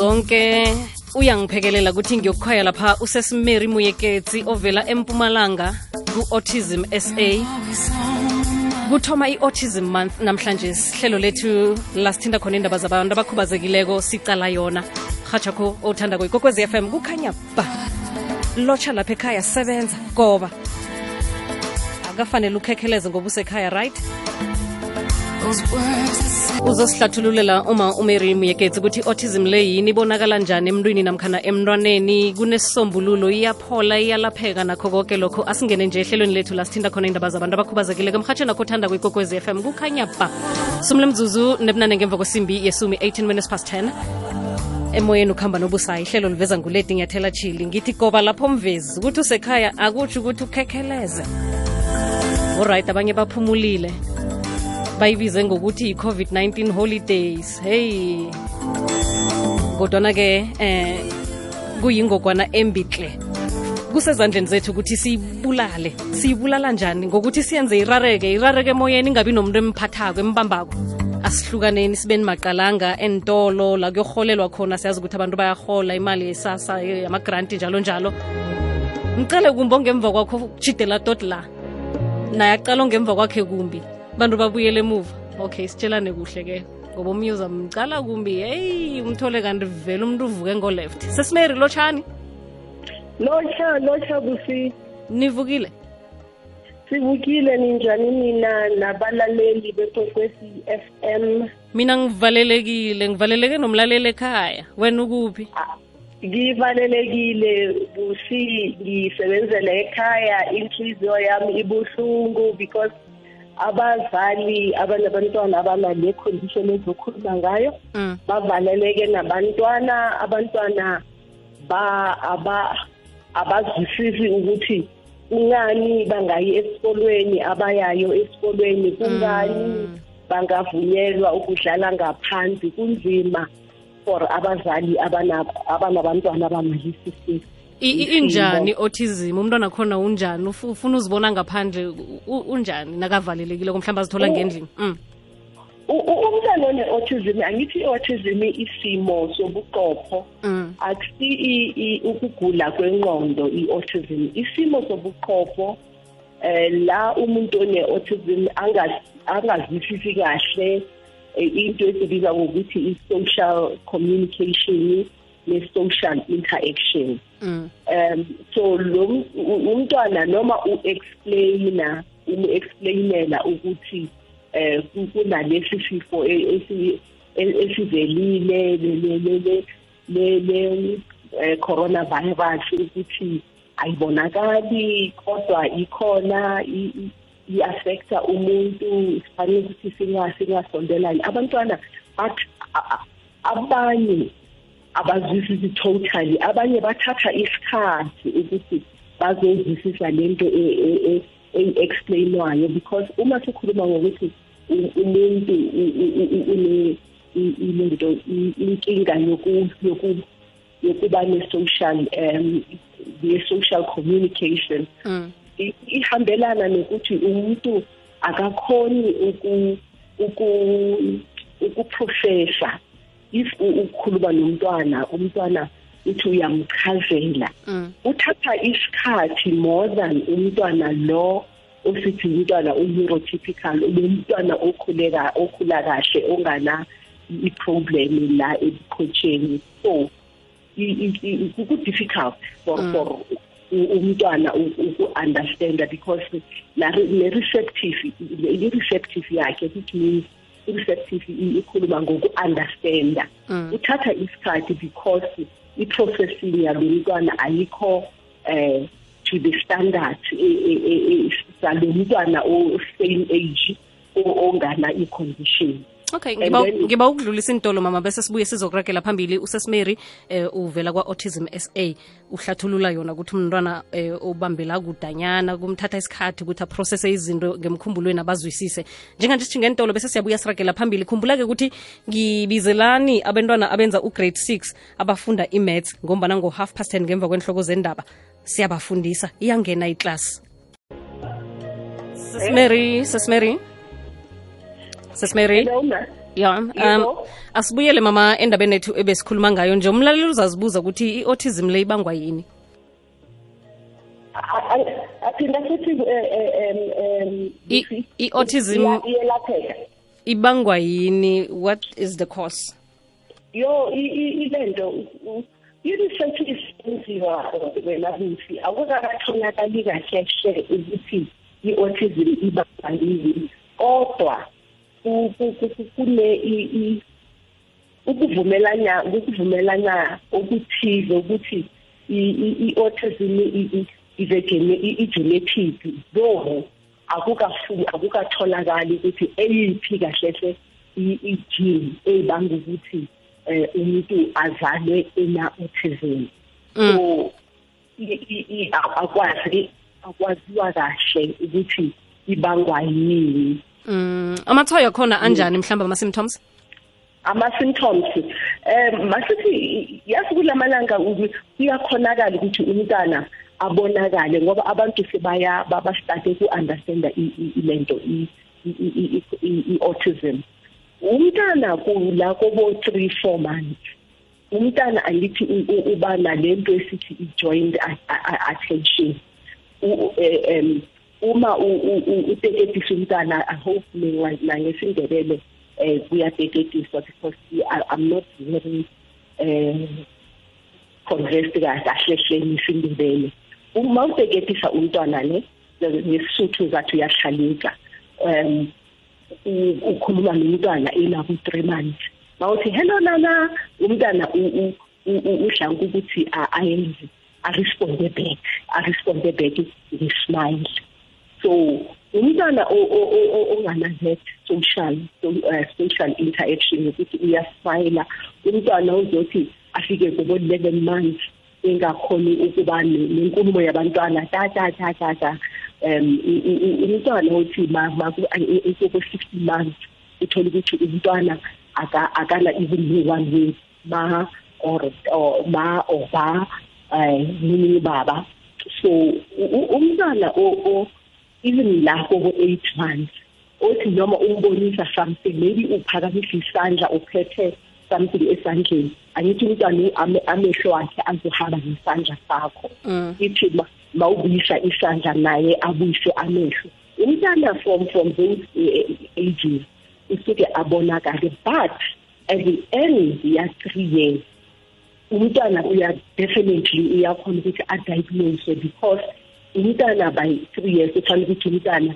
zonke. Uyangiphekelela ukuthi ngiyokukhwaya lapha. Usesimeri muyeketsi ovela empumalanga ku-autism sa kuthoma i-autism month namhlanje. Sihlelo lethu lasithinda khona indaba zabantu abakhubazekileko sicala yona. Rhatshakho othanda ikokwezi FM kukhanya ba. Lotsha lapha ekhaya sebenza goba akafanele ukhekheleze ngoba usekhaya right uzosihlathululela uma umary muyeketsi ukuthi i-autism le yini ibonakala njani emntwini namkhana emntwaneni? Kunesisombululo iyaphola iyalapheka nakho konke lokho. Asingene nje ehlelweni lethu la sithinta khona indaba zabantu abakhubazekileko. Emhatshweni nakho othanda kwikokwezi FM kukhanya ba sumle mzuzu nebunane ngemva kwesimbi yesumi 18 minutes past 10 emoyeni ukuhamba nobusayi ihlelo liveza nguledi ngiyathela chili. Ngithi goba lapho mvezi ukuthi usekhaya akutsho ukuthi ukhekheleze oriht abanye baphumulile bayibize ngokuthi i-covid-19 holidays. Hey. Kodwana-ke eh kuyingogwana embihle kusezandleni zethu ukuthi siyibulale siyibulala njani? Ngokuthi siyenze irareke. Irareke emoyeni ingabi nomuntu emphathako embambako. Asihlukaneni sibeni maqalanga entolo la kuyorholelwa khona siyazi ukuthi abantu bayahola imali yesasa yamagranti njalo njalo. Ngicele kumbi ongemva kwakho jidela tot la. Naye aqala ongemva kwakhe kumbi bantu babuyele emuva. Okay sitshelane kuhle ke. Ngoba umyuza mcala kumbi heyi umthole kanti vele umuntu uvuke ngo-left. Sesimeri lotshani? Lotsha lotsha busi nivukile? Sivukile ninjani mina nabalaleli bekwekwezi FM mina ngivalelekile ngivaleleke nomlaleli ekhaya. Wena ukuphi? Ngivalelekile busi ngisebenzela ekhaya inhliziyo yami ibuhlungu because abazali abanabantwana abanale condition ezokhuluma ngayo mm. bavaleleke nabantwana. Abantwana ba aba abazwisisi ukuthi kungani bangayi esikolweni abayayo esikolweni kungani bangavunyelwa ukudlala ngaphansi kunzima for abazali abana- abanabantwana abangalisi I- i- injani autism umntwana khona unjani? Uf- ufuna uzibona ngaphandle u- u- unjani? Nakavalelekile mhlawumbe azithola Oh. ngendlini. Mm. umntwana one-autism angithi i-autism isimo sobuqopho. Mm. akusi i- i- ukugula kwengqondo i-autism. Isimo sobuqopho eh la umuntu one-autism angas- angazwisisi kahle eh, into esibiza ngokuthi i-social communication. Ne-social interaction Mm. um so lo umntwana noma u-explaina umu-explainela ukuthi eh ku- kunalesi sifo e- e- esivelile le- le- le- le- le le eh, ukuthi ayibonakali kodwa ikhona i-affecta umuntu sifanele ukuthi singa- singasondelani abantwana but abanye abazwisisi totally abanye bathatha isikhathi ukuthi bazozwisisa lento explainwayo because uma sikhuluma ngokuthi u- umuntu u- u- u- une i- ilento i- inkinga yoku yoku yokuba ne-social um ne-social communication Mm. i- ihambelana nokuthi umuntu akakhoni uku uku ukuprofessa if u- ukhuluma nomntwana umntwana uthi uyamchazela Mm. uthatha isikhathi more than umntwana lo osithi umntwana u-neurotypical umntwana okhuleka okhula kahle ongana i-problem la ebukhotsheni so ku-difficult for Mm. for umntwana uku-understanda because ne-receptive yakhe which means i-receptive i- ikhuluma ngoku-understanda Mm. uthatha isikhathi because i-processing yalo mntwana ayikho eh to the standard e- e- e- e- salo mntwana o-same age o- ongana i-condition okay ngiba ukudlulisa intolo mama bese sibuye sizokuragela phambili. Usesimary eh, uvela kwa-autism sa uhlathulula yona ukuthi umntwana eh, ubambela kudanyana kumthatha isikhathi ukuthi aprocesse izinto ngemkhumbulweni abazwisise. Njenganje sithinga ngentolo bese siyabuya siragela phambili. Khumbula-ke ukuthi ngibizelani abantwana abenza ugrade 6 abafunda i-mats ngombana ngo-half past 10 ngemva kwenhloko zendaba. Siyabafundisa iyangena iklasi sesimary sesimary sesimary ya um asibuyele mama endabeni ethu ebesikhuluma ngayo nje. Umlaleli uzazibuza ukuthi i-autism le ibangwa yini? Aphinda futhi eh, eh, em, em, I- Lucy, i-autism- iyelapheka. ibangwa yini? What is the cause? Yo i- nto i-research isenziwa wena busi akukakatholakali kahle hle ukuthi i-autism ibangwa yini kodwa ku- ku- ku- ku- kune i- i- ukuvumelana ukuvumelana okuthile ukuthi i-autism i- i- is a gene- i- i-genetic though akukafu akukatholakali ukuthi eyiphi kahle hle i- i-gene ebanga ukuthi eh umuntu azalwe ena autism. So i- akwazi akwaziwa kahle ukuthi ibangwa yini. Mm amathoyo akhona anjani mhlawumbe ama-symptoms ama-symptoms um masithi yazi kulamalanga uku- kuyakhonakala ukuthi umntana abonakale ngoba abantu sebaya babastarte ku-understanda i- i- ilento i- i- i- i- i- i-autism. Umntana kula kobo three four months umntana angithi u- u- uba nalento esithi i-joint a- a- a- attention. U- eh, em, uma uteketisa umntana i hope mina nangesindebele eh kuyateketiswa because i'm not very eh convinced kahle ahlehleni isindebele uma uteketisa umntwana ne ngesisuthu zathi uyahlalika um ukhuluma nomntwana enabo 3 months. Mawuthi hello nana. Umntana udlanka ukuthi a- ayenze aresponde back aresponde back ngesmile so umntwana o- o- o- o- ongana-that social so, uh, social interaction ukuthi uyasmayila umntwana uzothi afike kobo-eleven months engakhoni ukuba ne- nenkulumo yabantwana ta ta ta ta ta. Um umntwana uthi ekuko-sixty months uthole ukuthi umntwana aka- akana even know one word ma or ma or ba um meaning baba. So umntwana even lapho ko-eight months othi noma umbonisa something maybe uphakamisa isandla uphethe something esandleni. Angithi umntwana ame- amehlo wakhe azohamba nesandla sakho. Mm. ithi ma- mawubuyisa isandla naye abuyise amehlo. Umntana from from those eh, ages usuke abonakale but at the end ya three years umntwana uya definitely uyakhona ukuthi adiagnose because umntana by three years uthanda ukuthi umntana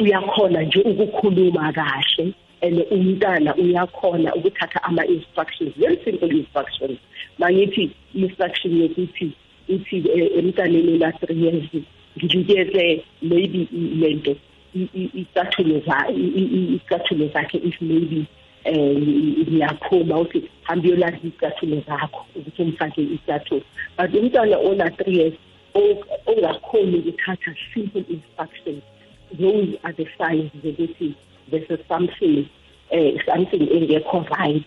uyakhona nje ukukhuluma kahle and umntana uyakhona ukuthatha ama-instructions very simple instructions. Mangithi instruction yokuthi uthi eh, emntaneni la-three years nginikeze maybe lento i- i- icathulo za- i- i- i- icathulo zakhe if maybe um ngiyaphuma uthi hambe uyolazi icathulo zakho ukuthi umfake icathulo but umntwana ona-three years ongakhoni ukuthatha simple instructions those are the signs zokuthi there's a something uh, something engekho right.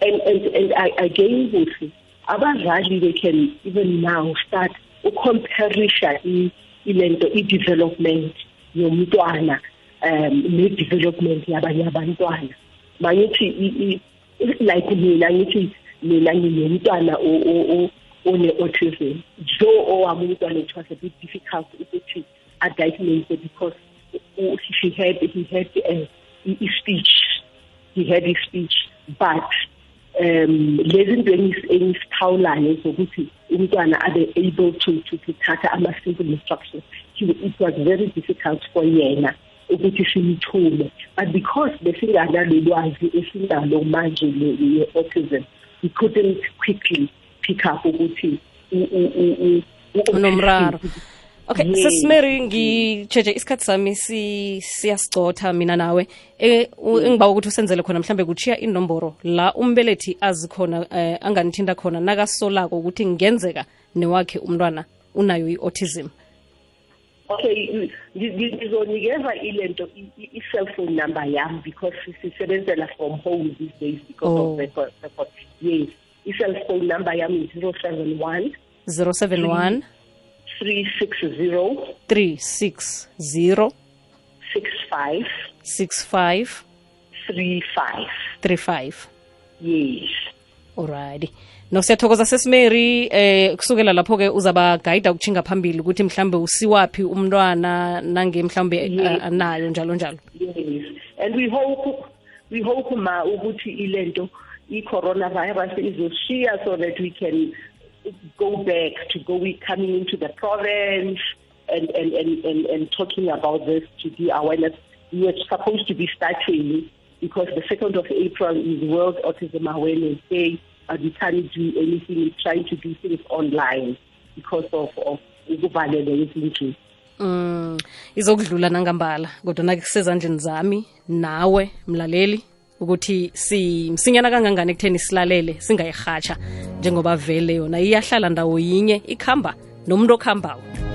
And and and again kuthi abazali they can even now start ucomparisha ilento i-development yomntwana um ne-development yabanye abantwana. Mangithi like mina ngithi mina nginomntwana one-autism though owami umntwana it was a bit difficult ukuthi adiagnose because u- he had he had uh, i- i-speech he had i-speech but um lezi zinto engis- engisithawulayo zokuthi umntwana abe able to to to thatha ama-simple instructions. It was very difficult for yena ukuthi simthume. But because besinganalolwazi esinalo manje le-autism we couldn't quickly pick up ukuthi unomraro okay Yes. sesimary ngitsheje isikhathi sami si- siyasigcotha mina nawe e, engibawa ukuthi usenzele khona mhlambe kuchiya inomboro la umbelethi azi khona eh, anganithinda khona nakasolako ukuthi ngenzeka newakhe umntwana unayo i-autism okay ngi- ngi- ngizonikeza ilento i-cellphone number yami because sisebenzela from home these days because Oh. of record, record. yes i-cellphone number yami zero seven one 071 three six zero 360 six five 65 35 35 yes. Alrighty. No siyathokoza sesimary eh kusukela lapho ke uzaba guide ukuchinga phambili ukuthi mhlambe usiwaphi umntwana nange mhlambe Yes. anayo njalo njalo. Yes. And we hope we hope ma ukuthi ilento i-coronavirus izoshiya so that we can go back to go coming into the province and and and and, and talking about this to be awareness. We were supposed to be starting because the 2nd of April is World Autism Awareness Day but we can't do anything. We're trying to do things online because of of ukuvalelwa ezindlini mm izokudlula nangambala kodwa nake kusezandleni zami nawe mlaleli ukuthi simsinyana kangangani ekutheni silalele singayirhatsha njengoba vele yona iyahlala ndawo yinye ikhamba nomuntu okhambayo